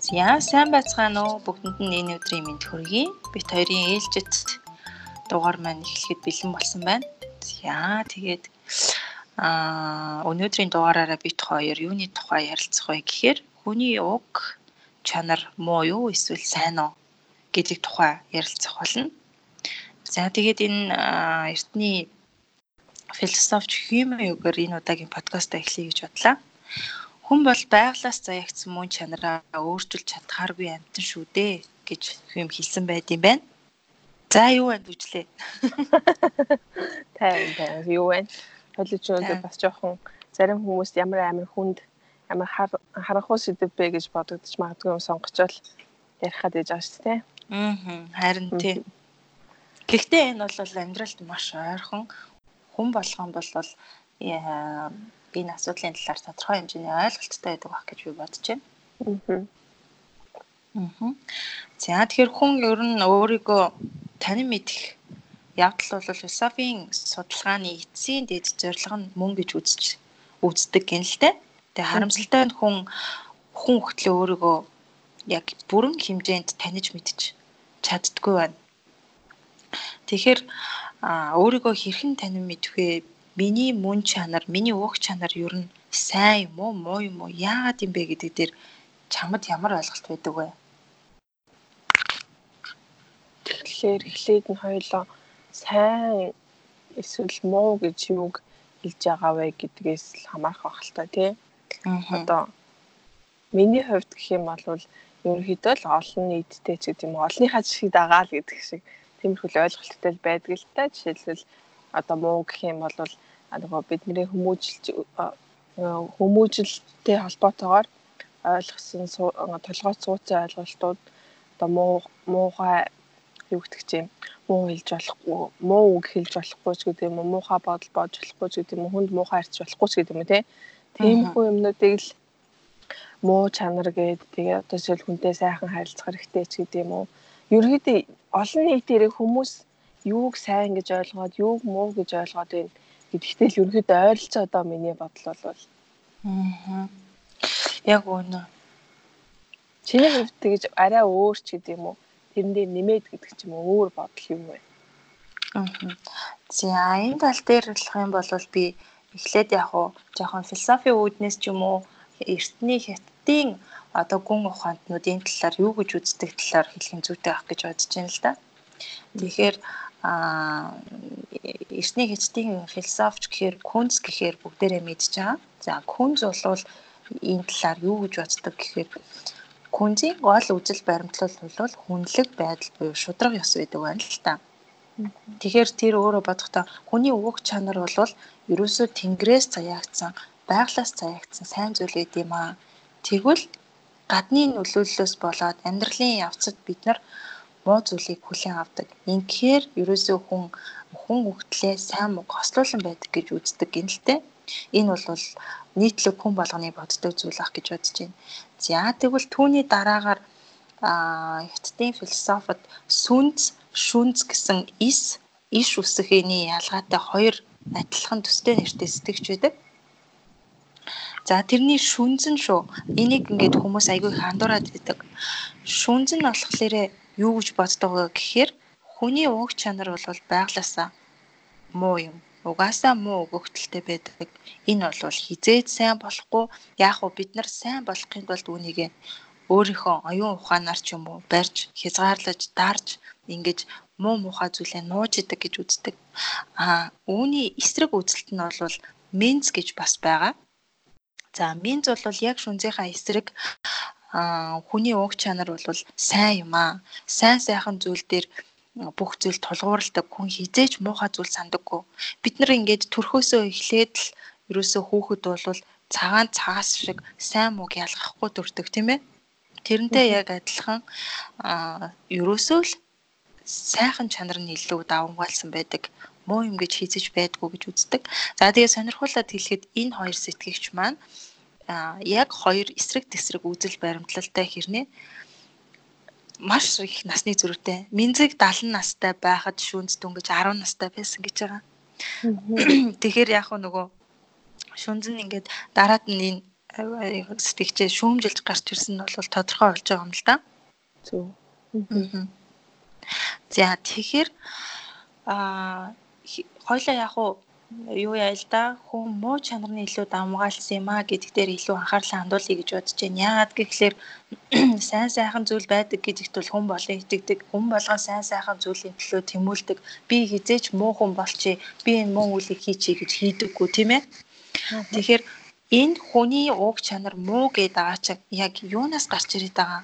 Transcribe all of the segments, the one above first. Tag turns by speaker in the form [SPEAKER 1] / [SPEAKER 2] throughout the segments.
[SPEAKER 1] За сайн байцгаана уу бүгдэнд нь энэ өдрийн мэнд хүргэе. Бид хоёрын ээлжит дугаар маань эхлэхэд бэлэн болсон байна. За тэгээд аа өнөөдрийн дугаараараа бид хоёр юуны тухай ярилцах вэ гэхээр хүний уг чанар муу юу эсвэл сайн уу гэдэг тухай ярилцах болно. За тэгээд энэ эртний философч Хьюмеогоор энэ удаагийн подкаст эхлэе гэж бодлаа. Хүн бол байглаас заягдсан мөн чанараа өөрчилж чадхааргүй амьтан шүү дээ гэж хүм хэлсэн байд юм байна. За юу вэ дүжлээ?
[SPEAKER 2] Тайван тайван юу вэ? Холиж өнөөдөр бас жоохон зарим хүмүүс ямар амир хүнд амар харанхуй сэдв бэ гэж бодогдож магадгүй юм сонгочвол ярих гад ээж байгаа шүү дээ.
[SPEAKER 1] Аа харин тийм. Гэхдээ энэ бол амьдралд маш ойрхон хүн болгон бол энэ асуудлын талаар тодорхой хэмжээний ойлголттой байдаг байх гэж би бодож байна. Аа. За тэгэхээр хүн ер нь өөрийгөө танин мэдэх явдал бол философийн судалгааны эцсийн дэд зорилго нь мөн гэж үзэж үздэг гэн л тэ. Тэгээ харамсалтай нь хүн хүн хөтлөө өөрийгөө яг бүрэн хэмжээнд таних мэдчих чаддгүй байна. Тэгэхээр өөрийгөө хэрхэн танин мэдэх вэ? Миний мөн чанар, миний уг чанар ер нь сайн юм уу, муу юм уу, яагаад юм бэ гэдэг дээр чамд ямар ойлголт байдаг вэ?
[SPEAKER 2] Тэгэхээр эхлээд нь хоёлоо сайн эсвэл муу гэж юуг хэлж байгаа вэ гэдгээс л хамаарах байх л та тий. Одоо миний хувьд гэх юм бол ерөнхийдөө л олон нийттэй ч гэдэг юм уу олонныхаа жишгийг дагаал гэдэг шиг тиймэрхүү ойлголттой байдаг л та. Жишээлбэл одоо муу гэх юм бол нөгөө бидний хүмүүжилж хүмүүжилтэй холбоотойгоор ойлгосон толгой цууцын ойлголтууд одоо муу муухай юу гэдэг чинь муу хэлж болохгүй муу үг хэлж болохгүй ч гэдэг юм уу муухай бодол бодож болохгүй ч гэдэг юм уу хүнд муухай харьцаж болохгүй ч гэдэг юм уу тиймэрхүү юмнуудыг л муу чанар гэдэг тэгээ одоо жишээл хүнтэй сайхан харилцах хэрэгтэй ч гэдэг юм уу. Ерөөдөө олон нийтээр хүмүүс юуг сайн гэж ойлгоод юуг муу гэж ойлгоод байна гэдэгтэй л ерөөдөө ойролцоо одоо миний бодол бол
[SPEAKER 1] аа яг үнэ.
[SPEAKER 2] Чиний хувьд тэгэж арай өөр ч гэдэг юм уу? Тэрэн дээр нэмээд гэдэг ч юм уу? Өөр бодол юм бэ
[SPEAKER 1] аа за энэ тал дээр болох юм бол би эхлээд яг уу жоохон философи үүднээс ч юм уу эртний хятадын одоо гүн ухаантнуудын талаар юу гэж үздэг талаар хэлэх юм зүйтэй байх гэж бодож байна л да. Тэгэхээр а эртний хятадын философч гэхээр күнз гэхээр бүгдээрээ байгаа. За күнз бол энэ талаар юу гэж боддог гэхээр күнзийн гол үзэл баримтлал бол хүнлэг байдал буюу шудраг ёс байдаг байна л та. Тэгэхээр тэр өөрөө бодохдоо хүний уг чанар бол ерөөсөө тэнгэрээс заяагдсан, байглаас заяагдсан сайн зүйл гэдэг юм аа. Тэгвэл гадны нөлөөллөөс болоод амьдралын явцад бид нар муу зүйлийг хүлээн авдаг. Инхээр ерөөсөө хүн хүн хөгтлээ сайн муу хослуулан байдаг гэж үздэг гинэлтэй. Энэ бол нийтлэг хүн болгоны боддог зүйл ах гэж бодож байна. За тэгвэл түүний дараагаар хятадын философид сүнз шүнз гэсэн ис иш үсгэний ялгаатай хоёр адилхан төстэй нэртэй сэтгэгч байдаг. За тэрний шүнз нь шүү. Энийг ингээд хүмүүс айгүй их андуураад байдаг. Шүнз нь болохоор юу гэж боддог вэ гэхээр хүний уг чанар бол байглаасаа муу юм. Угаасаа муу өгөгдөлтэй байдаг. Энэ бол хизээд сайн болохгүй. Яг уу бид нар сайн болохын тулд үүнийг өөрийнхөө оюун ухаанаар ч юм уу барьж, хязгаарлаж, дарж ингэж муу муухай зүйлээ нууж идэг гэж үздэг. Аа үүний эсрэг үзэлт нь бол менз гэж бас байгаа. За менз бол яг шүнзийнхаа эсрэг хүний уг чанар бол сайн юм аа. Сайн сайхан зүйл дээр бүх зүйл тулгуурладаг хүн хизээч муухай зүйл сандаггүй. Бид нар ингээд төрхөөсөө эхлээд л ерөөсөө хүүхэд бол цагаан цаас шиг сайн мууг ялгахгүй төрдөг тийм ээ. Тэрнтэй яг адилхан а ерөөсөө л сайхан чанар нь илүү давамгаалсан байдаг муу юм гэж хийцэж байдгүй гэж үздэг. За тэгээ сонирхуулаад хэлэхэд энэ хоёр сэтгэгч маань яг хоёр эсрэг тесрэг үзэл баримтлалтай хэрнээ маш их насны зүрхтэй. Минзэг 70 настай байхад шүнц дүнгэж 10 настай байсан гэж байгаа. Тэгэхээр яг нөгөө шүнз нь ингээд дараад нь энэ сэтгэгчээ шүүмжилж гарч ирсэн нь бол тодорхой болж байгаа юм л да.
[SPEAKER 2] Зөв.
[SPEAKER 1] За тэгэхээр а хоёлаа яг уу юу яа л да хүн муу чанарны илүү давмгаалсан юм а гэдэг дээр илүү анхаарлаа хандуулъя гэж бодож байна. Яагаад гэвэл сайн сайхан зүйл байдаг гэдэгт бол хүн болон итгэдэг. Хүн болгон сайн сайхан зүйлийн төлөө тэмүүлдэг. Би хизээч муу хүн болчихъя. Би энэ муу үлийг хийчихье гэж хийдэггүй тийм ээ. Тэгэхээр энэ хүний уг чанар муу гэдэг чинь яг юунаас гарч ирээд байгаа?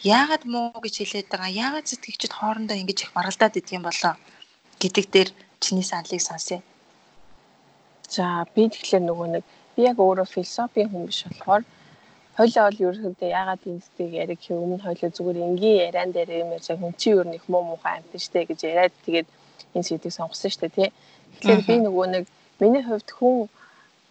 [SPEAKER 1] Яагаад муу гэж хэлээд байгаа? Яагаад сэтгэгчд хоорондоо ингэж их маргалдаад идэх юм болоо гэдэг дээр чиний саналыг сонсъё.
[SPEAKER 2] За би тэгэхээр нөгөө нэг би яг өөрөө философийн хүн биш болохоор хойлоо бол ерөөхдөө энэ зүгийг ярих гэв өмнө хойлоо зүгээр энгийн яриан дээр юм ярьж хүн чи юу нэг муу муухай амтэн штэ гэж яриад тэгээд энэ зүйлийг сонгосон штэ тий. Тэгэхээр би нөгөө нэг миний хувьд хүн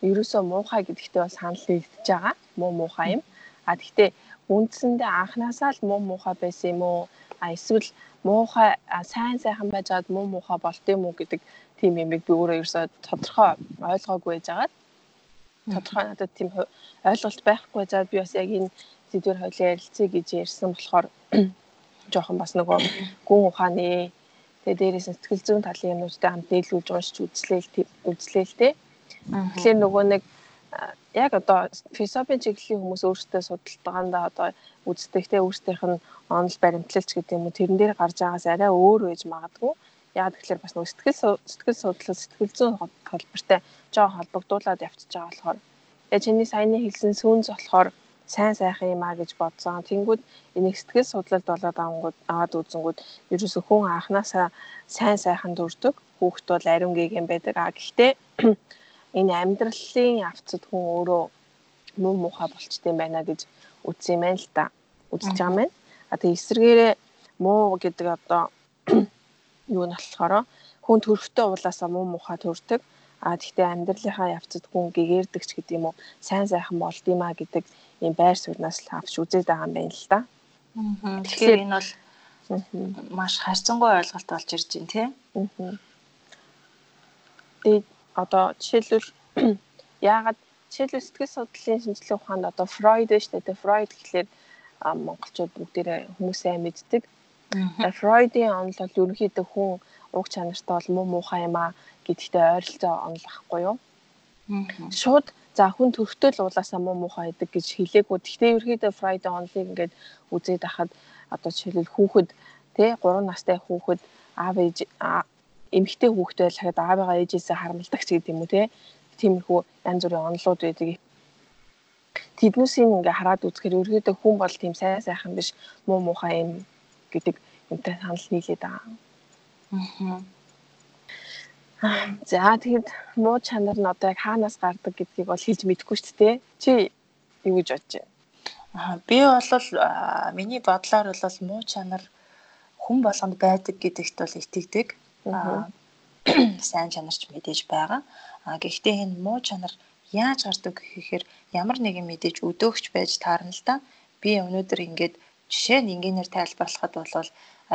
[SPEAKER 2] ерөөсөө муухай гэдэгтээ бас санал нэгдэж байгаа. Муу муухай юм. А тэгтээ үндсэндээ анханасаа л муу муухай байсан юм уу? А эсвэл муухай сайн сайхан байж аваад муу муухай болт юм уу гэдэг тийм юмыг би өөрөө ерөөсөө тодорхой ойлгоогүй байж байгаа. Тодорхой надад тийм ойлголт байхгүй заад би бас яг энэ сэдвэр хойлоо ярилцъя гэж ярьсан болохоор жоохон бас нөгөө гүн ухааны тэгээ дээрээс сэтгэл зүйн талын юмнуудтай хамт нийлүүлж уншиж үзлээ үзлээ л тээ. Тэгэхээр нөгөө нэг яг одоо философийн чиглэлийн хүмүүс өөрсдөө судалж байгаандаа одоо үздэг те өөрсдийнх нь онол баримтлалч гэдэг юм уу тэрэн дээр гарч байгаас арай өөр байж магадгүй. Яг тэгэхээр бас нөгөө сэтгэл сэтгэл судлал сэтгэл зүйн холбортой жоо холбогдуулаад явчихж байгаа болохоор тэгээ чиний саяны хэлсэн сүүнз болохоор сайн сайхан юм а гэж бодсон. Тэнгүүд энийг сэтгэл судлалд болоод авангууд аваад үзэнгүүд ерөөсө хүн анханасаа сайн сайхан дүрдэг. Хүүхэд бол ариун гийг юм байдаг. А гэхдээ энэ амьдралын авцад хүн өөрөө муу муухай болчтой байна гэж үзсэн юм байна л да. Үзэж байгаа юм байна. А тэгээ эсвэргээрээ муу гэдэг одоо юу нь болохоор хүн төрхтөө уулаасаа муу муухай төрдөг. А тэгтээ амьдралынхаа явцад хүн гэгэрдэгч гэдэг юм уу сайн сайхан болд юм а гэдэг ийм байр сууриас л авч үзээд байгаа юм байна л да.
[SPEAKER 1] Тэгэхээр энэ бол маш харьцангуй ойлголт болж ирж байна тий.
[SPEAKER 2] Тэгээд одоо жишээлбэл яагаад жишээлбэл сэтгэл судлалын шинжилгээ ухаанд одоо Фройд шүү дээ. Фройд гэхлээр монголчууд бүгдээрээ хүмүүсээ мэддэг. Фройдын онол бол ерөнхийдөө хүн уг чанартай бол муу муухай юм а гэдэгтээ ойролцоо онол ахгүй юу? Шууд за хүн төрхтөө л уулаасаа муу муухай гэдэг гэж хэлээгүй. Гэхдээ ерөнхийдөө Фройдын онолыг ингээд үзээд ахад одоо жишээлбэл хүүхэд тий 3 настай хүүхэд аав ээж эмэгтэй хүүхэд байлахад аавыгаа ээжээсээ харамлдаг ч гэдэг юм уу те тиймэрхүү янз бүрийн онолууд байдаг. Тэднүүсийг ингээ хараад үзэхээр ерөөдөө хүн бол тийм сайн сайхан биш муу муухай юм гэдэг юмтай санал нийлээд байгаа. Аа. За тэгэд муу чанар нь одоо яг хаанаас гардаг гэдгийг бол хэлж мэдэхгүй шүү дээ. Чи юу гэж бодож байна?
[SPEAKER 1] Аа би бол миний бодлоор бол муу чанар хүн болгонд байдаг гэдэгт бол итгэдэг сайн чанарч мэдээж байгаа. А гэхдээ энэ муу чанар яаж гардаг гэхээр ямар нэгэн мэдээж өдөөгч байж таарна л да. Би өнөөдөр ингээд жишээ нь энгийнээр тайлбарлахад бол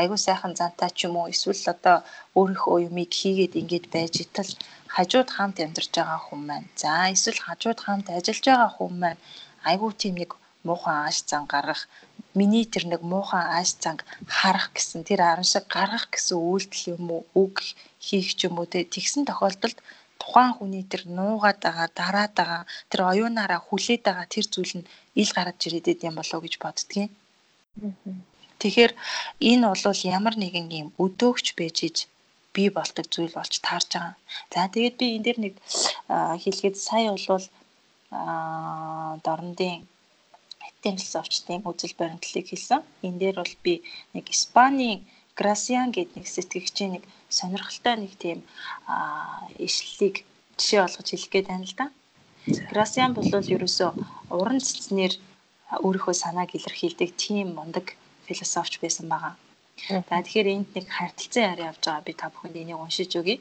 [SPEAKER 1] айгүй сайхан зантай ч юм уу эсвэл одоо өөрийнхөө юмыг хийгээд ингээд байж итал хажууд хамт амьдарч байгаа хүн маань. За эсвэл хажууд хамт ажиллаж байгаа хүн маань айгүй тийм нэг муухан ааш зан гаргах миний тэр нэг муухан ааш занг харах гэсэн тэр аран шиг гаргах гэсэн үйлдэл юм уу үг хийх ч юм уу тэгсэн тохиолдолд тухайн хүний тэр нуугаад байгаа дараад байгаа тэр оюунаараа хүлээд байгаа тэр зүйл нь ил гараад ирээд юм болоо гэж боддгийн. Тэгэхээр энэ бол ямар нэгэн юм өдөөгч байж иж би болдог зүйл болж таарж байгаа. За тэгээд би энэ дэр нэг хэлгээд сая болвол дорндын философчдын үзэл баримтлалыг хэлсэн. Энэ дээр бол би нэг Испанийн Грасиан гэдэг нэг сэтгэгчийн нэг сонирхолтой нэг тийм ишлэлийг жишээ олгож хэлэх гээд байна л да. Грасиан бол ерөөсөө уран цэцнэр өөрийнхөө санааг илэрхийлдэг тийм мундаг философч байсан байгаа. За тэгэхээр энд нэг харилцан яриа явж байгаа би та бүхэнд энийг уншиж өгье.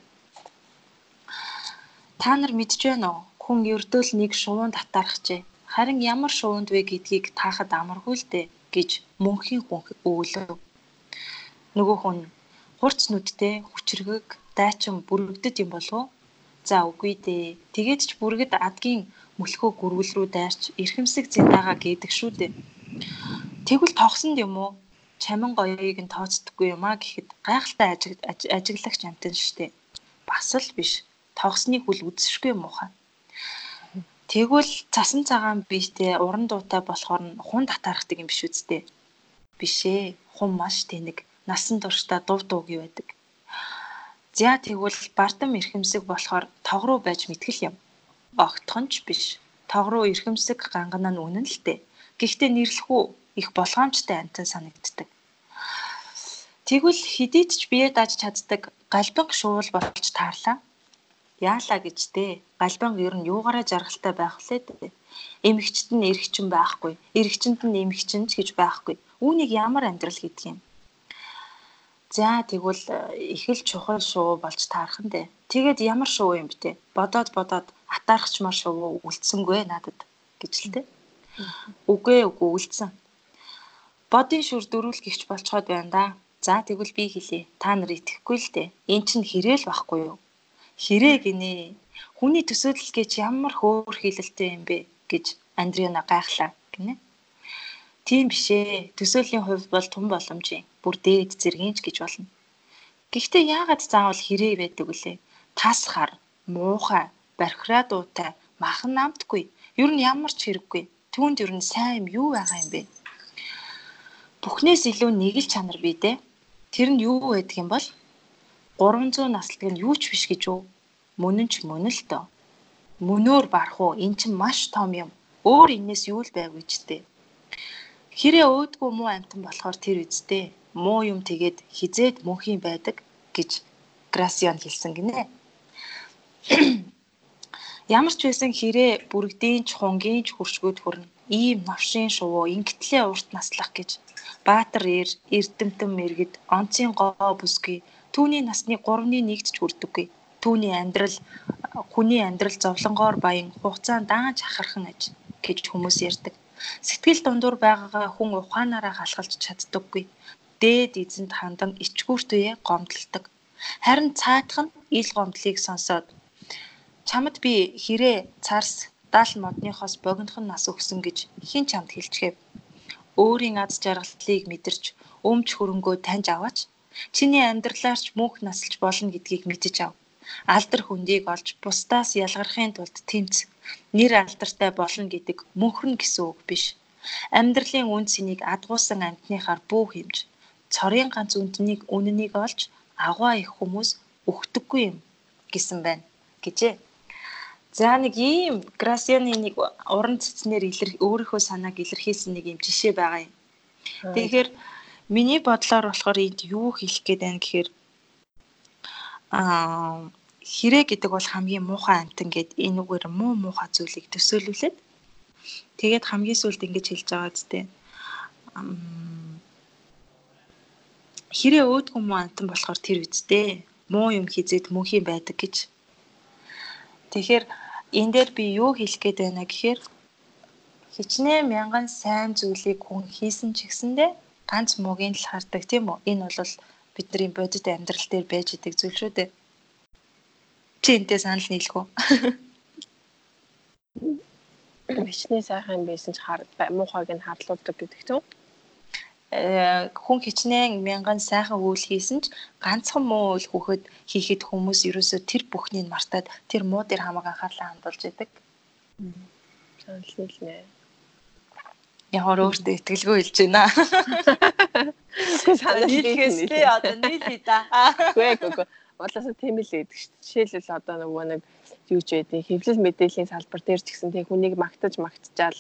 [SPEAKER 1] Та нар мэдж байна уу? Хүн ердөөл нэг шувуунд татаархжээ Харин ямар шувуунд вэ гэдгийг таахад амаргүй л дээ гэж мөнхийн хүн өглөө. Нөгөө хүн хурц нүдтэй хүчрэг дайчин бүрэгдэд юм болов уу? За үгүй дээ. Тэгээд ч бүргэд адгийн мөлхөө гүрвэл рүү дайрч эрхэмсэг зиндаага гэдэг шүү дээ. Тэгвэл тогсонд юм уу? Чамин гоёыг нь тооцдоггүй юм а гэхэд гайхалтай ажиглагч амтэн штэ. Бас л биш. Тогсныг хүл үзэшгүй муухай. Тэгвэл цасан цагаан биетэй уран дуутай болохоор нь хун татаархдаг юм биш үсттэй. Биш ээ. Хун маш тэнэг, насан туршдаа дув дуугүй байдаг. За тэгвэл бардам эрхэмсэг болохоор тог руу байж мэтгэл юм. Огтхон ч биш. Тог руу эрхэмсэг гангана нь үнэн л дээ. Гэхдээ нэрлэхүү их болгоомжтой амтан санагддаг. Тэгвэл хидийд ч бие дааж чаддаг галбинг шуул болж таарлаа. Яалаа гэж дээ. Галбинг ер нь юугаараа жаргалтай байх вүлээ дээ. Эмэгчт нь эрэгчин байхгүй, эрэгчэнд нь эмэгчин ч гэж байхгүй. Үүнийг ямар амьдрал гэдэг юм? За тэгвэл их л чухал шуу болж таарах нь дээ. Тэгээд ямар шуу юм бэ те? Бодоод бодоод атаархчмаар шуу үлдсэнгүй надад гэж л те. Үгүй үгүй үлдсэн. Бодын шүр дөрүүлгийгч болцоход байна да. За тэгвэл би хэлье. Та нар итгэхгүй л дээ. Эн чинь хэрээл байхгүй юу? Хэрэг гинэ. Хүний төсөөлөл гэж ямар хөөр хилэлтэй юм бэ гэж Андриана гайхлаа гинэ. Тийм биш ээ. Төсөөлийн хувьд бол тун боломжийн. Бүр дээд зэргийн ч гэж болно. Гэхдээ яагаад заавал хэрэг байдаг вүлээ? Тас хар, муухай, бархираа дуутай, махан намтгүй. Ер нь ямар ч хэрэггүй. Түүнд ер нь сайн юм юу байгаа юм бэ? Бүхнээс илүү нэг л чанар бий дээ. Тэр нь юу байдаг юм бол 300 наслдаг нь юу ч биш гэж үү? Мөн нь ч мөн л доо. Мөнөөр барах уу? Эн чинь маш том юм. Өөр энэс юу л байв гэж дээ. Хэрэг өөдгөө муу амтан болохоор тэр үсттэй. Муу юм тэгээд хизээд мөнхийн байдаг гэж Грасион хэлсэн гинэ. Ямар ч байсан хэрэг бүрэгдийн ч хунгийн ч хуршгүүд хүрнэ. Ийм новшин шувуу ингээтлээ урт наслах гэж Баатар эр, Эрдэмтэн мэргэд, онцын гоо бүсгүй түүний насны 3-ны 1-д ч хүрдэггүй. Түүний амьдрал хүний амьдрал зовлонгоор баян хугацаанд даанч хахархан аж гэж хүмүүс ярьдаг. Сэтгэл дундуур байгаагаа хүн ухаанаараа халахалж чаддаггүй. Дээд эзэнд хандан ичгүүртээ гомдлдог. Харин цаадах нь ил гомдлыг сонсоод чамд би хэрэг царс даал модныхоос богинохон нас өгсөн гэж хэн чамд хэлчихэв өөрийн аз жаргалыг мэдэрч өмч хөрөнгөө таньж аваач чиний амьдралаарч мөнх насалж болно гэдгийг мэдэж ав. Алдар хөндийг олж бусдаас ялгархын тулд тэмц нэр алдартай болно гэдэг мөнхрөн гэсэн үг биш. Амьдралын үн цэнийг адгуусан амтныхаар бүү хэмж цорын ганц үнднийг үннийг олж агуу их хүмүүс өгдөггүй юм гэсэн байна гэжээ. За нэг ийм Грасианы нэг уран цэцнэр илэр өөрийнхөө санааг илэрхийлсэн нэг юм жишээ байгаа юм. Тэгэхээр миний бодлоор болохоор энд юу хэлэх гээд байна гэхээр аа хэрэг гэдэг бол хамгийн муухай амтан гэд энэ үгээр муу муухай зүйлийг төсөөлүүлээд тэгээд хамгийн сүүлд ингэж хэлж байгаа зү хэрэг өөдгөө муу амтан болохоор тэр үсттэй муу юм хизээд мөнхийн байдаг гэж Тэгэхээр энэ дээр би юу хэлэх гээд байна гэхээр хичнээн мянган сайн зүйлийг хүн хийсэн ч гэсэндээ ганц муугийн л хардаг тийм үү? Энэ бол бидний бодит амьдрал дээр байж идэг зүйл шүү дээ. Чи энтэй санал нийлэх үү?
[SPEAKER 2] Бичний сайхан байсан ч хар муухайг нь харлуулдаг гэдэг?
[SPEAKER 1] Э, хүн хичнээн мянган сайхан үйл хийсэн ч ганцхан муу үйл хөөхөд хийхэд хүмүүс ерөөсөө тэр бүхнийг мартаад тэр муу дээр хамаг анхаарлаа хандуулж идэг.
[SPEAKER 2] Санал нэ.
[SPEAKER 1] Ямар өөртөө итгэлгүй хэлж байна.
[SPEAKER 2] Санал нийлхээсээ одоо нийлхий да. Үгүй ээ. Улаасаа тийм л байдаг шүү дээ. Жишээлбэл одоо нөгөө нэг юу ч байдیں۔ Хэвлэл мэдээллийн салбар дээр ч гэсэн тэг хүнийг магтаж магтжаал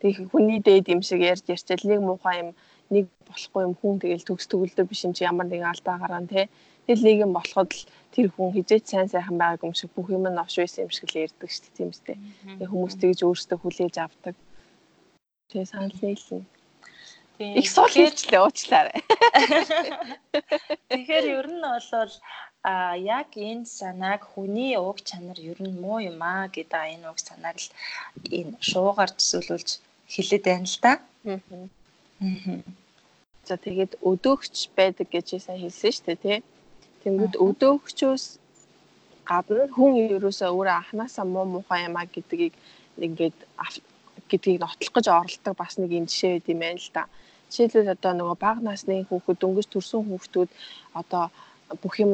[SPEAKER 2] Тэг хүний дээд юм шиг ярьж ярьчаал нэг муухай юм нэг болохгүй юм хүн тэгэл төгс төгөлдөр биш юм чи ямар нэгэн алдаа гараа те. Тэгэл нэг юм болоход л тэр хүн хизээч сайн сайхан байгааг юм шиг бүх юм нь новш байсан юм шиг л ярьдаг шүү дээ тийм үстэй. Тэг хүмүүс тэгж өөрсдөө хүлээж авдаг. Тэг санал нийлнэ. Их сул хийчлээ уучлаарай.
[SPEAKER 1] Тэгэхээр ер нь бол а яг энэ санааг хүний уг чанар ер нь муу юм аа гэдэг энэ уг санааг л энэ шуугаар төсөөлүүлж хэлээд байна л да. Аа.
[SPEAKER 2] За тэгээд өдөөгч байдаг гэж сайн хэлсэн шүү дээ тий. Тэнгүүд өдөөгчөөс гадна хүн ерөөсөө өөрөө анханасаа муу мухай юмаа гэдгийг ингээд гэдгийг нотлох гэж оролдог бас нэг юм жишээ байд юм байна л да. Жишээлбэл одоо нөгөө бага насны хүүхэд дөнгөж төрсэн хүүхдүүд одоо бүх юм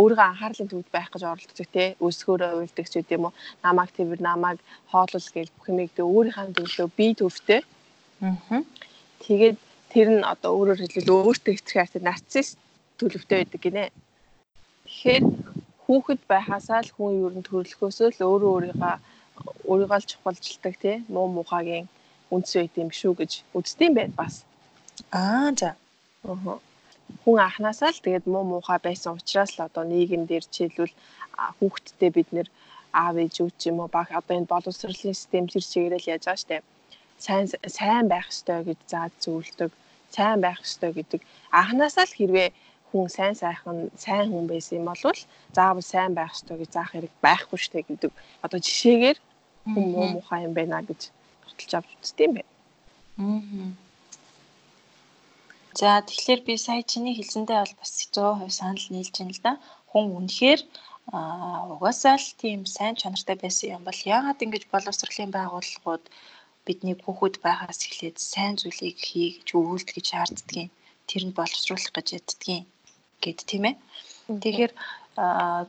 [SPEAKER 2] өөрийгөө анхаарлын төвд байх гэж оролддог тий өсгөөрөө уйлдаг ч гэдэм үү намайг тэрвэр намайг хоолол гэж бүх юмыг тэ өөрийнхөө төлөө би төвтэй. Аа тэгээд тэр нь одоо өөрөөр хэлбэл өөртөө хэтрэх хайртай нарцисс төлөвтэй байдаг гинэ. Тэгэхээр хүүхэд байхасаа л хүн ер нь төрөлхөөсөө л өөрөө өөрийгөө өөрийгөө л чухалчилдаг тий муу мухагийн үнс байт юм шүү гэж үздэм байд бас.
[SPEAKER 1] Аа за.
[SPEAKER 2] Аа хүн анханасаа л тэгээд муу муухай байсан учраас л одоо нийгэм дээр жишээлбэл хүүхдтэй бид нэр аав ээж үуч юм уу баг одоо энэ боловсролын систем тэр чигээрэл яаж байгаа штэ сайн сайн байх ёстой гэж зааж зөвлөдөг сайн байх ёстой гэдэг анханасаа л хэрвээ хүн сайн сайхан сайн хүн байсан юм бол заавал сайн байх ёстой гэж заах хэрэг байхгүй штэ гэдэг одоо жишээгээр хүн муу муухай юм байна гэж баталж авч үзтiin бэ. Аа.
[SPEAKER 1] За тэгэхээр би сая чиний хэлсэндээ бол бас 100% санал нийлж байна л да. Хүн үнэхээр аа угаасаа л тийм сайн чанартай байсан юм бол яагаад ингэж боловсролын байгууллагууд бидний хүүхэд байгаас эхлээд сайн зүйлийг хий гэж өвүүлдэг гэж шаарддгийг тэр нь боловсруулах гэж яддгийг гэд тийм ээ. Тэгэхээр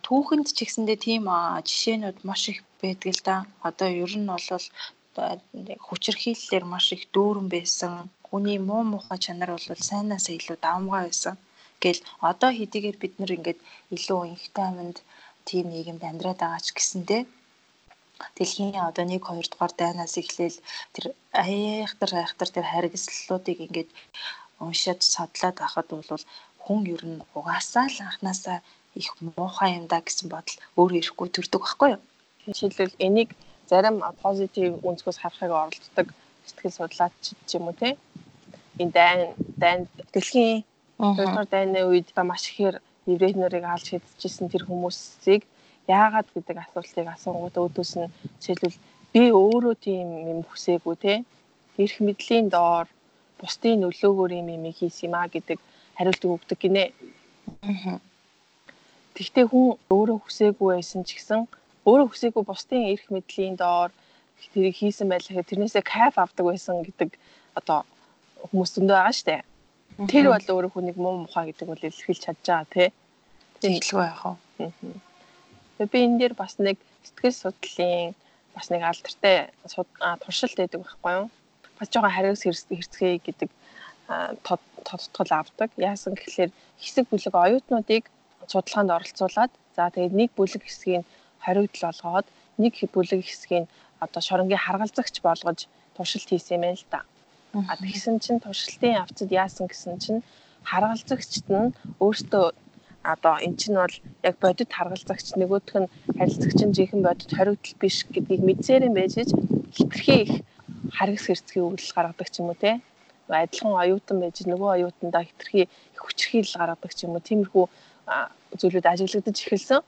[SPEAKER 1] түүхэнд ч гэсэндээ тийм жишээнүүд маш их байдаг л да. Одоо ер нь бол хүчирхийллээр маш их дүүрэн байсан хүний муу мухай чанар бол сайнаас илүү давмгай байсан. Гэл одоо хэдийгээр бид нар ингээд илүү инхтэй аминд тийм нийгэмд амьдраад байгаа ч гэсэндээ дэлхийн одоо 1 2 дугаар дайнаас эхлээл тэр айхтар айхтар тэр харгислуудыг ингээд уншаад судлаад байхад бол хүн ер нь угаасаа л анханасаа их муухай юм да гэсэн бодол өөрөө ирэхгүй төрдөг байхгүй юу?
[SPEAKER 2] Жишээлбэл энийг зарим позитив өнцгөөс харахыг оролддог сэтгэл судлаач ч юм уу те энэ дайн дайн дэлхийн хоёрдугаар дайны үед маш ихээр еврей нарыг алж хэдчихсэн тэр хүмүүсийг яагаад гэдэг асуултыг асуугууд өөдөөс нь жишээлбэл би өөрөө тийм юм хүсээгүй те. Эрх мэдлийн доор бусдын нөлөөгөөр юм юм хийс юм а гэдэг хариулт өгдөг гинэ. Тэгвэл хүн өөрөө хүсээгүй байсан ч гэсэн өөрөө хүсээгүй бусдын эрх мэдлийн доор тэрийг хийсэн байлаа тэрнээсээ кайф авдаг байсан гэдэг одоо хүмүүс зөндөө байгаа штэ. Тэр бол өөрөө хүнийг муу мухаа гэдэг бол илэрхийлж чадж байгаа тий.
[SPEAKER 1] Тэгэлгүй яах вэ?
[SPEAKER 2] Тэгээ би энэ дээр бас нэг сэтгэл судлалын бас нэг алдартай туршилт байдаг байхгүй юу? Бас жоохон хариус хэрцгээе гэдэг тодтгол авдаг. Яасан гэхэлэр хэсэг бүлэг оюутнуудыг судалгаанд оролцуулаад за тэгээд нэг бүлэг хэсгийг хоригдл болгоод нэг бүлэг хэсгийг одоо шоронгийн харгалзагч болгож туршилт хийсэн юм байна л да. А тэгсэн чинь туршилтын явцад яасан гэсэн чинь харгалзагчд нь өөртөө одоо эн чинь бол яг бодит харгалзагч нөгөөх нь харилцагч нь жинхэнэ бодит хоригдл биш гэдгийг мэдсээрэн байж хитрхи их харгас хэрцгий үйлдэл гаргадаг ч юм уу те. Адилхан оюутан байж нөгөө оюутандаа хитрхи их хүчрхийлэл гаргадаг ч юм уу. Тиймэрхүү зүйлүүд ажиглагдаж эхэлсэн.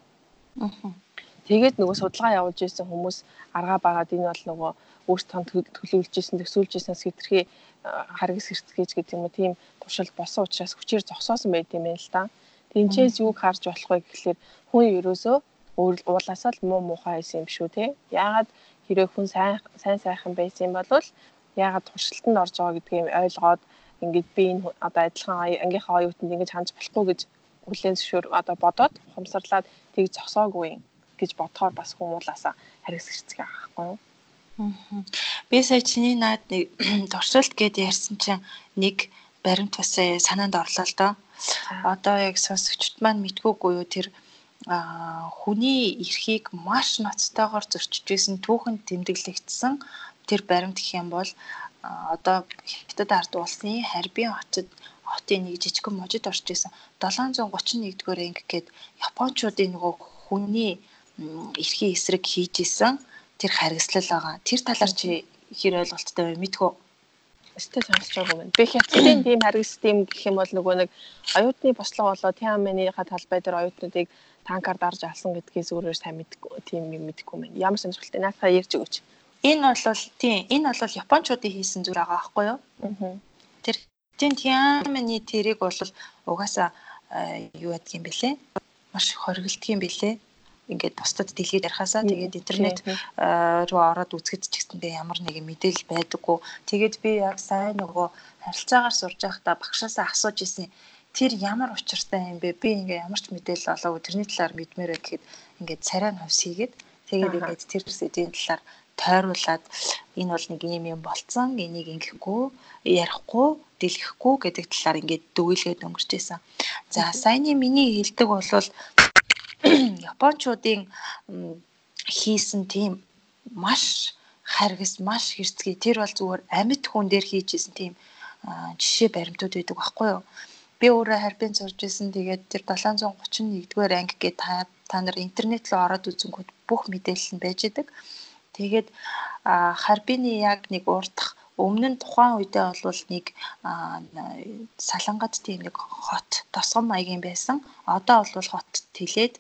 [SPEAKER 2] Тэгээд нөгөө судалгаа явуулж ирсэн хүмүүс аргаа багаад энэ бол нөгөө өөртөө төлөвлөж исэн төсөөлж иснээс хэтэрхий харгас хэрцгийж гэдэг юм уу тийм туршил босон учраас хүчээр зогсоосон байт юм байна л да. Тинчээс юг харж болох вэ гэхэлэр хүн ерөөсөө уулаасаа л муу муухай байсан юм шүү те. Яагаад хэрэг хүн сайн сайн сайхан байсан юм бол яагаад туршилтанд орж байгаа гэдгийг ойлгоод ингээд би энэ одоо адилхан ангийнхаа оюутанд ингэж хандж болохгүй гэж хүлээн зөвшөөр одоо бодоод хумсарлаад тийг зогсоогүй гэж бодохоор бас хэрцгий байгаа байхгүй юу?
[SPEAKER 1] Би сая чиний наад нэг туршилт гэд ярьсан чинь нэг баримт бас санаанд орлоо л доо. Одоо яг сонсогчд маань мэдгүйгүй юу тэр хүний эрхийг маш ноцтойгоор зөрчиж исэн түүхэнд тэмдэглэгдсэн тэр баримт гэх юм бол одоо хятад ард улсын харбин хотод хотын нэг жижигхэн можид орж исэн 731-р анги гээд японочдын нөгөө хүний эрхийн эсрэг хийж исэн тэр харгислал байгаа. Тэр талаар чи хэр ойлголттой вэ? Мэдгүй.
[SPEAKER 2] Өстэй сонсож байгаа юм. Би хятадын тийм харгис тийм гэх юм бол нөгөө нэг оюутны бослого болоо Тиамэныхаа талбай дээр оюутнуудыг танкаар дарж алсан гэдгээс өөрөөр сайн мэдгүй тийм юм мэдгүй мэн. Ямар сонирхолтой наасаа ярьж өгөөч.
[SPEAKER 1] Энэ бол тийм энэ бол японочдын хийсэн зүйл байгаа байхгүй юу? Аа. Тэр тийм Тиамэний тэрийг бол угаасаа юу ядг юм бэлээ? Маш хориглдг юм бэлээ. Ингээд бусдад дэлхийд ярихаасаа тэгээд интернет руу ороод үзэхэд ч гэсэндээ ямар нэгэн мэдээлэл байдаггүй. Тэгээд би яг сайн нөгөө харилцаагаар сурж байхдаа багшаасаа асууж исэн тэр ямар учиртай юм бэ? Би ингээ ямар ч мэдээлэл олоогүй тэрний талаар мэдмээрээ гэхэд ингээд царай нь хувьс хийгээд тэгээд ингээд тэр сэдвийн талаар тойруулаад энэ бол нэг юм юм болцсон энийг ингэхгүй ярихгүй дэлгэхгүй гэдэг талаар ингээд дүгийлгээд өнгөрч исэн. За саяны миний хэлдэг бол японочдын хийсэн тийм маш харгас маш хэрцгий. Тэр бол зүгээр амьд хүн дээр хийжсэн тийм жишээ баримтууд байдаг байхгүй юу? Би өөрөө харбин сурж исэн. Тэгээд тэр 731-р анги гээд та та нар интернет руу ороод үзэнгүүт бүх мэдээлэл нь байж идэг. Тэгээд харбины яг нэг урдах өмнө нь тухайн үедээ бол нэг салангад тийм нэг хот тосгон маягийн байсан. Одоо бол хот тэлээд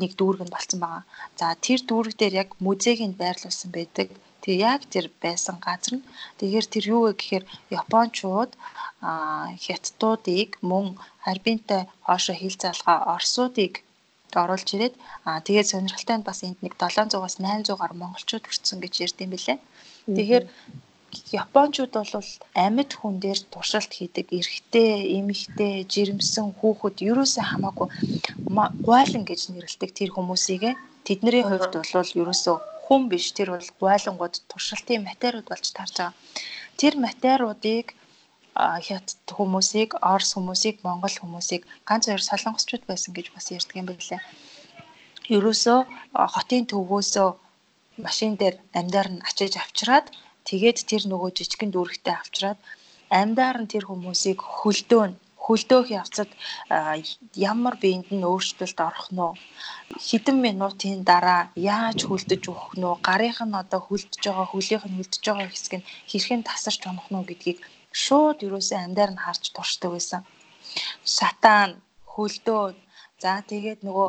[SPEAKER 1] нэг дүүрэг нь болцсон байгаа. За тэр дүүрэг дээр яг музейг нь байрлуулсан байдаг. Тэгээ яг тэр байсан газар нь тэгэхээр тэр юу вэ гэхээр Япончууд хятадуудыг мөн харбинтай хоошо хил залгаа орсуудыг оруулж ирээд аа тэгээд сонирхолтой нь бас энд нэг 700-аас 800 гаруй монголчууд өртсөн гэж ярьдсан бэлээ. Тэгэхээр Япончууд бол амьд хүн дээр туршилт хийдэг эрэгтэй, эмэгтэй, жирэмсэн хүүхэд ерөөсөө хамаагүй гуайлан гэж нэрлэдэг тэр хүмүүсийг тэдний хувьд бол ерөөсөө хүн биш тэр бол гуайлангууд туршилтын материуд болж тарж байгаа. Тэр материудыг хятад хүмүүсийг, орс хүмүүсийг, монгол хүмүүсийг ганц хоёр солонгосчууд байсан гэж бас ярьдаг юм байна. Ерөөсөө хотын төвөөсөө машин дээр амьдаар нь ачиж авчираад Тэгээд тэр нөгөө жижигэн дүүрэгтэй авчраад амьдаар нь тэр хүмүүсийг хөлдөө нь хөлдөөх явцад ямар биед нь өөрчлөлт орох нь хэдэн минутын дараа яаж хөлдөж өгөх нь гарынх нь одоо хөлдөж байгаа хөлийнх нь хөлдөж байгаа хэсэг нь хэрхэн тасарч унах нь гэдгийг шууд юусаа амьдаар нь харж туршдаг байсан. Сатан хөлдөө. За тэгээд нөгөө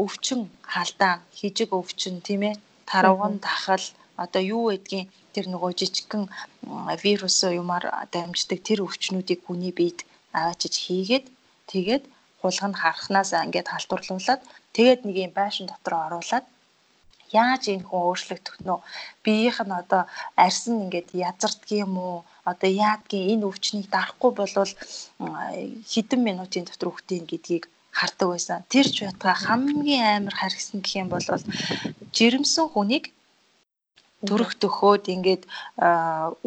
[SPEAKER 1] өвчин халдаан хижиг өвчин тийм ээ тарвган дахал одоо юу гэдгийг тэр нөгөө жижигхэн вирус юмар дамждаг тэр өвчнүүдийг хүний биед аваачиж хийгээд тэгээд хулгай нь харахнаас ингээд халдварлуулад тэгээд нэг юм байшин дотор оруулаад яаж энэ хүн өөрчлөгдөх нь биеийнх нь одоо арьсан ингээд язарддаг юм уу одоо яадгийн энэ өвчнийг дарахгүй болвол хэдэн минутын дотор үхтийн гэдгийг хардаг байсан. Тэр ч байтга хамгийн амар харгасан гэх юм бол жирэмсэн хүнийг төрөх төхөөд ингээд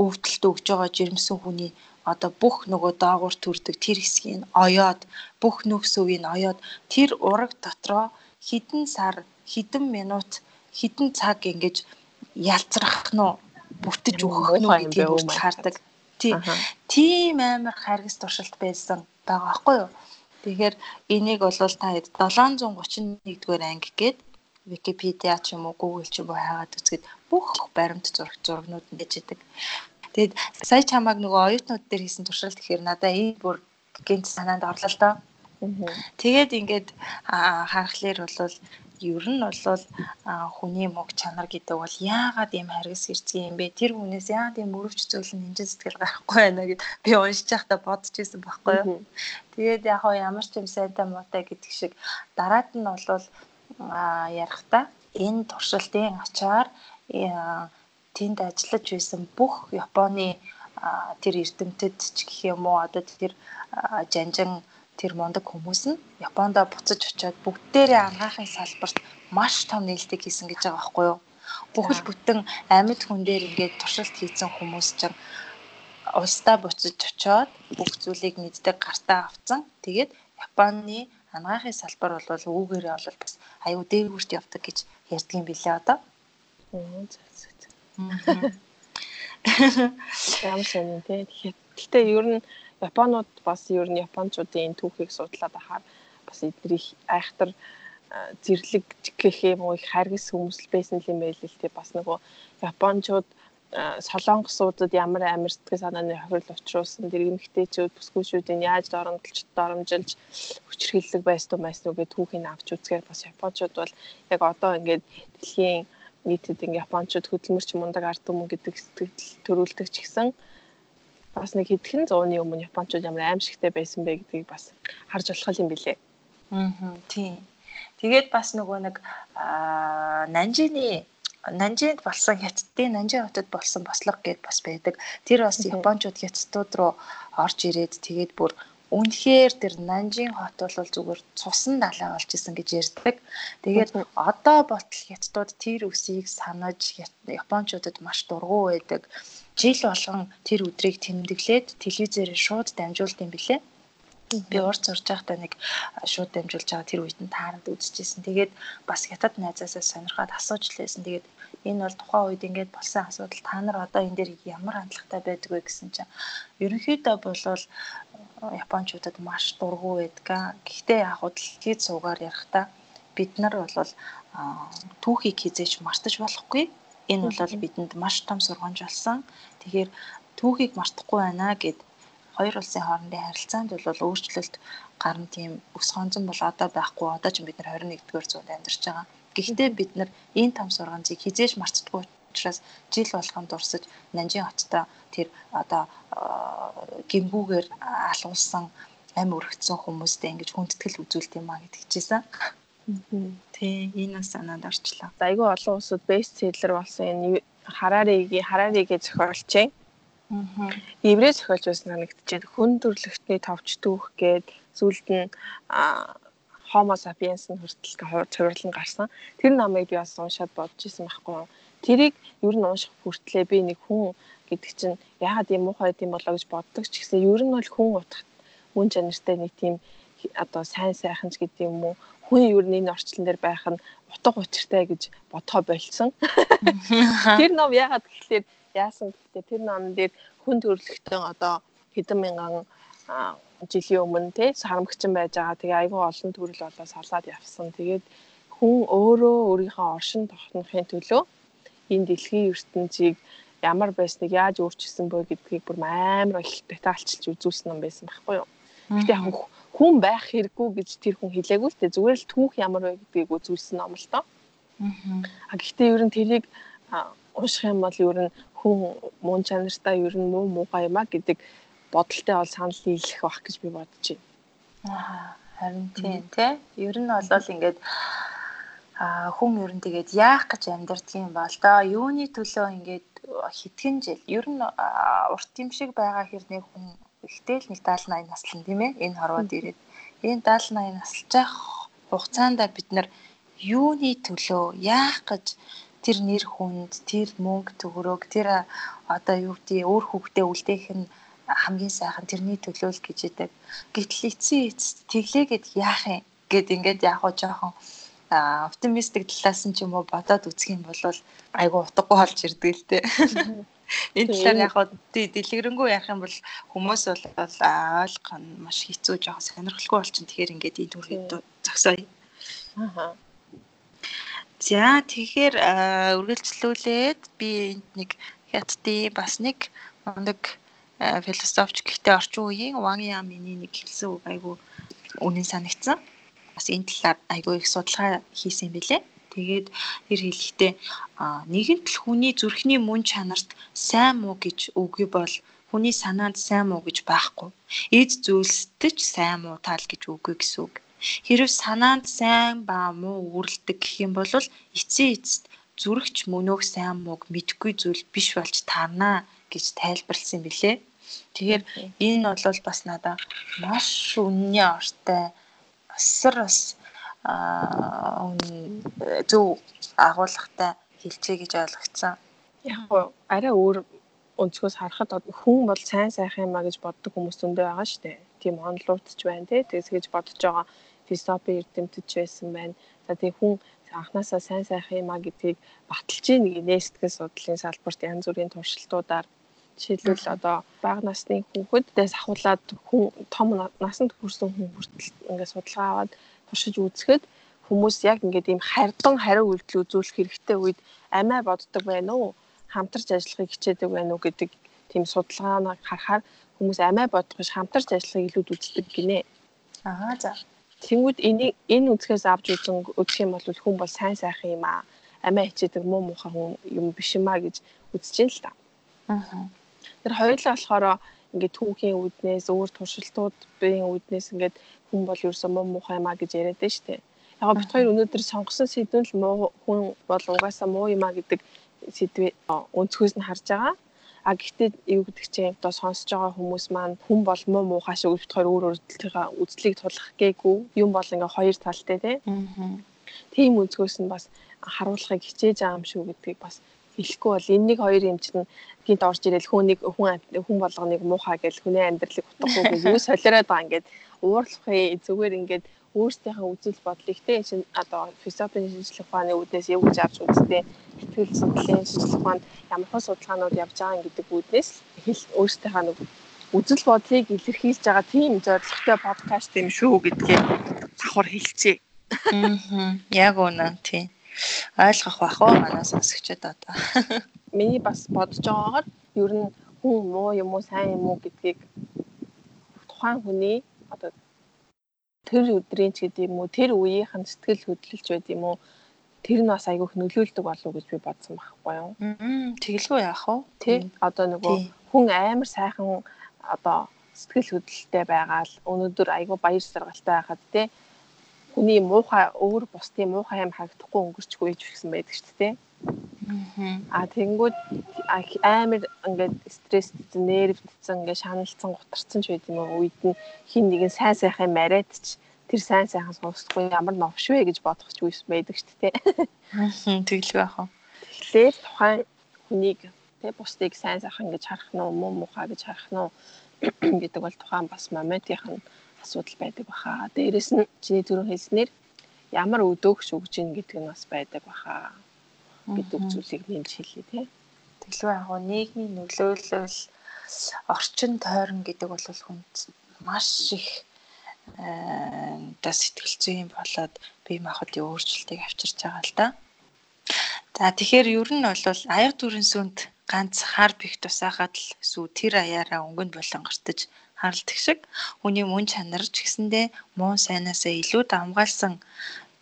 [SPEAKER 1] өвдөлт өгж байгаа жирэмсэн хүний одоо бүх нөгөө доогуур төрдөг тэр хэсгийг оёод бүх нөхс өвийг оёод тэр ураг дотроо хідэн сар хідэн минут хідэн цаг ингэж ялцрах нь бүтэж өгөх нь гэдгийг хүртэл хардаг. Тийм амар харгас туршилт байсан байгаа байхгүй юу? Тэгэхээр энийг бол та 731 дугаар анги гээд Википедиа ч юм уу Google ч юм уу хайгаад үзэхэд бүх баримт зураг зурагнууд нь дэж идэг. Тэгээд сая чамааг нөгөө оюутнууд дээр хийсэн туршилт гэхээр надаа энэ бүр гинт санаанд орлоо л доо. Тэгээд ингээд харахаар бол ер нь бол хүний мог чанар гэдэг бол яагаад ийм харгас хэрцгий юм бэ? Тэр хүнээс яагаад ийм өрөвч зүйл нь инжин сэтгэл гарахгүй байна гэд би уншиж байхдаа бодож ирсэн байхгүй юу. Тэгээд яг хоо ямар ч юм сайтай муутай гэдэг шиг дараад нь бол ярихдаа энэ туршилтын ачаар тэнд ажиллаж байсан бүх Японы тэр эрдэмтэд ч гэх юм уу одоо тэр жанжин тэр мундаг хүмүүс нь Япондо буцаж очиод бүгдээрээ ангаахын салбарт маш том нээлтийг хийсэн гэж байгаа байхгүй юу? Бүхэл бүтэн амьд хүн дээр ингээд туршилт хийсэн хүмүүс чинь улсдаа буцаж очиод бүх зүйлийг мэддэг гартаа авцсан. Тэгээд Японы анагаахын салбар бол үүгээрээ бол бас аюу дээгүүрт явдаг гэж ярьдаг юм билээ одоо.
[SPEAKER 2] Ямар сонин тий. Гэхдээ ер нь Японууд бас ер нь японочдын түүхийг судлаад ахаар бас эдний айхтар зэрлэг гэх юм уу их харгас хүмүүс байсан юм байл л тий бас нөгөө японочууд солонгосуудад ямар амар сэтгэл санааны хохирол учруулсан тэр эмэгтэйчүүд бүсгүйчүүдийн яаж доромжилж доромжилж хүчрхийллэг байсан байсан гэдэг түүхийг авч үзгээр бас японочууд бол яг одоо ингээд дэлхийн нийтэд ингээд японочууд хөдөлмөрч мундаг ард түмэн гэдэг сэтгэл төрүүлдэг ч гэсэн бас нэг хэдхэн зууны өмнө японочууд ямар аимшигтай байсан бэ гэдгийг бас харж болох юм билэ.
[SPEAKER 1] Аа тийм. Тэгээд бас нөгөө нэг Нанжины Нанжинд болсон хятадын Нанжин хотод болсон бослого гэд бас байдаг. Тэр бас Япончууд хятадууд руу орж ирээд тэгээд бүр үнэхээр тэр Нанжин хот бол зүгээр цусан далай болж исэн гэж ярьдаг. Тэгээд одоо болтол хятадууд тэр үсийг санаж Япончуудад маш дургу байдаг. Жил болгон тэр өдрийг тэмдэглээд телевизээр шууд дамжуулд юм билээ. Би урд сурж байхдаа нэг шууд дамжуулж байгаа тэр үед нь таарад үзчихсэн. Тэгээд бас хятад найзаасаа сонирхоод асууж лээсэн. Тэгээд энэ бол тухайн үед ингээд болсон асуудал та нар одоо энэ дээр ямар хандлагатай байдаг вэ гэсэн чинь ерөнхийдөө болвол японочдод маш дургу байдаг. Гэхдээ яг хуу дэлхийд суугаар ярихдаа бид нар бол түүхийг хизээч мартаж болохгүй. Энэ бол бидэнд маш том сургамж болсон. Тэгэхээр түүхийг мартахгүй байна гэд хоёр улсын хоорондын харилцаанд бол өөрчлөлт гарна тийм өс хонцон бол одоо байхгүй одоо ч бид нар 21-р зуунд амьдарч байгаа. Гэхдээ бид нар энэ том сургамжийг хизээж марцдаггүй учраас жил болгон дурсаж Нанжин хоттой тэр одоо гимгүүгээр алгуулсан амь өргөцсөн хүмүүстэй ингэж хүндэтгэл үзүүлт юм а гэдэг чийсэн. Тий, энэ бас санаанд орчлоо.
[SPEAKER 2] Айгүй олон улсууд бестселлер болсон энэ Хараригийн Хараригийн зохиолч Аа. Еврей зохиолч бас санагдчихэв. Хүн төрлөختний товч түүх гээд зүйлд нь Homo sapiens нь хүртэл цуврал нь гарсан. Тэр намыг би бас уншаад бодож исэн байхгүй. Тэрийг ер нь унших хүртлээр би нэг хүн гэдэг чинь яагаад юм муухай юм болоо гэж боддог ч гэсэн ер нь бол хүн утгад мөн чанартай нэг тийм одоо сайн сайхан ч гэдэг юм уу хүн ер нь энэ орчлон дээр байх нь утга учиртай гэж бодхоо болцсон. Тэр ном яагаад гэхэлээ яасан гэхэлээ тэр номон дээр хүн төрлөختөн одоо хэдэн мянган жилийн өмнө тий сарамгчин байж байгаа. Тэгээ айгүй олон төрөл болоо салаад явсан. Тэгээд хүн өөрөө өөрийнхөө оршин тогтнохын төлөө энэ дэлхийн ертөнцийг ямар байсныг яаж өөрчилсөн бö гэдгийг бүр амар их детальчилж үзүүлсэн юм байсан байхгүй юу. Гэтэ яг хүн байх хэрэггүй гэж тэр хүн хэлээгүй л дээ. Зүгээр л түүх ямар вэ гэдгийг үзүүлсэн ном л доо. Аа. Гэхдээ ер нь тэрийг унших юм бол ер нь хүн мөн чанартай ер нь муу муухай юм а гэдэг бодолтой бол санал нийлэх бах гэж би бодож байна.
[SPEAKER 1] Аа харин тийм тий. Ер нь бол ингээд а хүн ер нь тэгээд яах гэж амьдэрдэг юм бол доо юуны төлөө ингээд хитгэн жил ер нь урт юм шиг байгаа хэрнээ хүн ихтэй л нэг 70 80 наслан тийм ээ энэ хорвоод ирээд энэ 70 80 насалж байх хугацаанд бид нар юуны төлөө яах гэж тэр нэр хүнд тэр мөнгө төгрөг тэр одоо юу гэдэг өөр хүүхдээ үлдээх нь хамгийн сайхан тэрний төлөө л гэж идэг. Гэтэл эцсийн эцэст тэглээгээд яах юм гэд ингээд яг хоо жоохон оптимистик талаас нь ч юм уу бодоод үзэх юм бол айгу утгагүй болж ирдэг л дээ. Энэ талаар яг хоо дэлгэрэнгүй ярих юм бол хүмүүс бол ойлгох нь маш хэцүү жоохон сонирхолтой болчихно. Тэгэхээр ингээд энэ төрхөд зогсооё. Аа. За тэгэхээр үргэлжлүүлээд би нэг хятадын бас нэг мундаг философч гэхдээ орчин үеийн Ван Ямины нэг хэлсэн үг айгу үнэн санагдсан. Бас энэ талаар айгу их судалгаа хийсэн юм билэ. Тэгээд тэр хэлэхдээ нэгэнт л хүний зүрхний мөн чанарт сайн муу гэж үгүй бол хүний санаанд сайн муу гэж байхгүй. Эд зүйлсдэж сайн муу тал гэж үгүй гэсэн үг. Хэрв санаанд сайн ба муу үүрэлдэг гэх юм бол эцсийн эцэст зүрхч мөнөөх сайн мууг мэдгүй зүйл биш болж таарнаа гэж тайлбарлсан билээ. Тэгэхээр энэ бол бас надад маш үнний ортой асар бас зөв агуулгатай хэлцээ гэж ойлгоцсон.
[SPEAKER 2] Яг арай өөр өнцгөөс харахад хүн бол сайн сайхан юм а гэж боддог хүмүүс зөндөө байгаа шүү дээ. Тийм онлуутч байна тий. Тэгээс гэж бодож байгаа философи эрдэмтэд байсан байна. За тий хүн анханасаа сайн сайхан юм а гэдгийг баталж ийн нэг нээстгэл судлалын салбарт янз бүрийн туршилтуудаар Жишээлбэл одоо бага насны хүүхэдээс ахуулаад хүн том насанд хүрсэн хүн хүртэл ингээд судалгаа аваад туршиж үзэхэд хүмүүс яг ингээд ийм хардсан хариу үйлдэл үзүүлэх хэрэгтэй үед амиа боддог байна уу? Хамтарч ажиллахыг хичээдэг байна уу гэдэг тийм судалгааныг харахаар хүмүүс амиа бодох биш хамтарч ажиллахыг илүүд үздэг гинэ.
[SPEAKER 1] Аа за.
[SPEAKER 2] Тэнгүүд энийг энэ үзэхээс авч үзэн үзэх юм бол хүн бол сайн сайхан юм аа. Амиа хичээдэг муу муухай хүн юм биш юм аа гэж үзэж ин л та. Аа. Тэр хоёулаа болохоор ингээд түүхийн үднээс өөр туршилтуудын үднээс ингээд хүн бол ерөөсөө муу муухай юмаа гэж яриад шүү дээ. Яг бит хоёр өнөөдөр сонгосон сэдвэн л муу хүн бол угаасаа муу юм а гэдэг сэдвээ өнцгөөс нь харж байгаа. А гэхдээ юу гэдэг чинь одоо сонсож байгаа хүмүүс маань хүн бол муу муухай шиг хоёр өөр өөртөө үзлийг тулах гээгүй юм бол ингээ хоёр талтай тий. Тийм өнцгөөс нь бас харуулахыг хичээж байгаа юм шүү гэдгийг бас хэлэхгүй бол энэ нэг хоёр юм чинь гинт орж ирэл хүн нэг хүн хүн болгоныг муухай гэж хүний амьдралыг утгагүй гэж юу солиороод байгаа ингээд уурлахын зүгээр ингээд өөрсдийнхээ үзэл бодлыг те энэ одоо философийн шинжилгээ ухааны үүднээс гэж авч үзтээ сэтгэл судлалын шинжилгээ ухаанд ямар хэн судалгаанууд явж байгаа гэдэг үүднээс хэл өөрсдийнхээ нэг үзэл бодлыг илэрхийлж байгаа тийм зорилготой подкаст юм шүү гэдгээ давхар хэлцээ.
[SPEAKER 1] Аа яг үнэ тийм ойлгох бах уу манай сонсогчдод одоо.
[SPEAKER 2] Миний бас бодож байгаагаар ер нь хүн муу юм уу сайн юм уу гэдгийг тухайн хүний одоо тэр өдрийн ч гэдэг юм уу тэр үеийнх нь сэтгэл хөдлөлч байд юм уу тэр нь бас айгүйх нөлөөлдөг болов гэж би бодсон байхгүй юу.
[SPEAKER 1] Тэгэлгүй яах вэ?
[SPEAKER 2] Тэ одоо нөгөө хүн амар сайхан одоо сэтгэл хөдлөлтэй байгаал өнөөдөр айгүй баяр саргалтай байхад те хүний муухай өөр бусдын муухай юм харагдахгүй өнгөрчгүй ч гэсэн байдаг шүү дээ. Аа тэгэнгүүт амар ингээд стресстэй, нервтцэн, ингээд шаналцсан, гутарсан ч байд юм уу үед нь хин нэгэн сайн сайхан мариад ч тэр сайн сайхан сонсохгүй ямар новш вэ гэж бодох ч үс байдаг шүү дээ.
[SPEAKER 1] Аа тэглэг байх уу.
[SPEAKER 2] Тэгэхээр тухайн хүнийг тэг бусдыг сайн сайхан гэж харах нь муу муухай гэж харах нь гэдэг бол тухайн бас моментийнх нь асуудал байдаг баха. Дээрэс нь чиний түрүү хэлснээр ямар өдөөгч өгж ийн гэдэг нь бас байдаг баха гэдэг зүйлийг нэмж хэлье тий.
[SPEAKER 1] Тэглгүй яг нь нийгмийн нөлөөлөл орчин тойрон гэдэг бол хүнд маш их одоо сэтгэл зүйн болоод бие махбодын өөрчлөлтийг авчирч байгаа л да. За тэгэхээр ер нь бол аяг дүрэн сүнд ганц хар бих тусаагаад л сүү тэр аяараа өнгөнд болонгортож харалдаг шиг хүний мөн чанар ч гэсэндээ муу сайнаасаа илүү давмгаалсан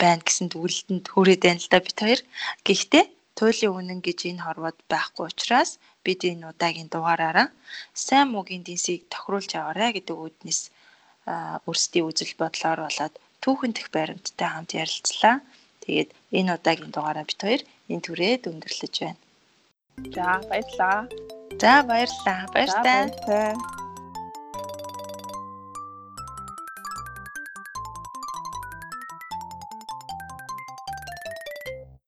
[SPEAKER 1] байна гэсэн дүгэлтэнд хүрээд байна л да бид хоёр. Гэхдээ туйлын үнэн гэж энэ хорвоод байхгүй учраас бид энэ удаагийн дугаараараа сайн муугийн динсийг тохируулж аваарай гэдэг үүднээс өөрсдийн үзэл бодлоор болоод түүхэнтэх баримттай хамт ярилцлаа. Тэгээд энэ удаагийн дугаараа бид хоёр энэ түрээд өндөрлөж байна.
[SPEAKER 2] За баярлалаа.
[SPEAKER 1] За баярлалаа. Баяр таа.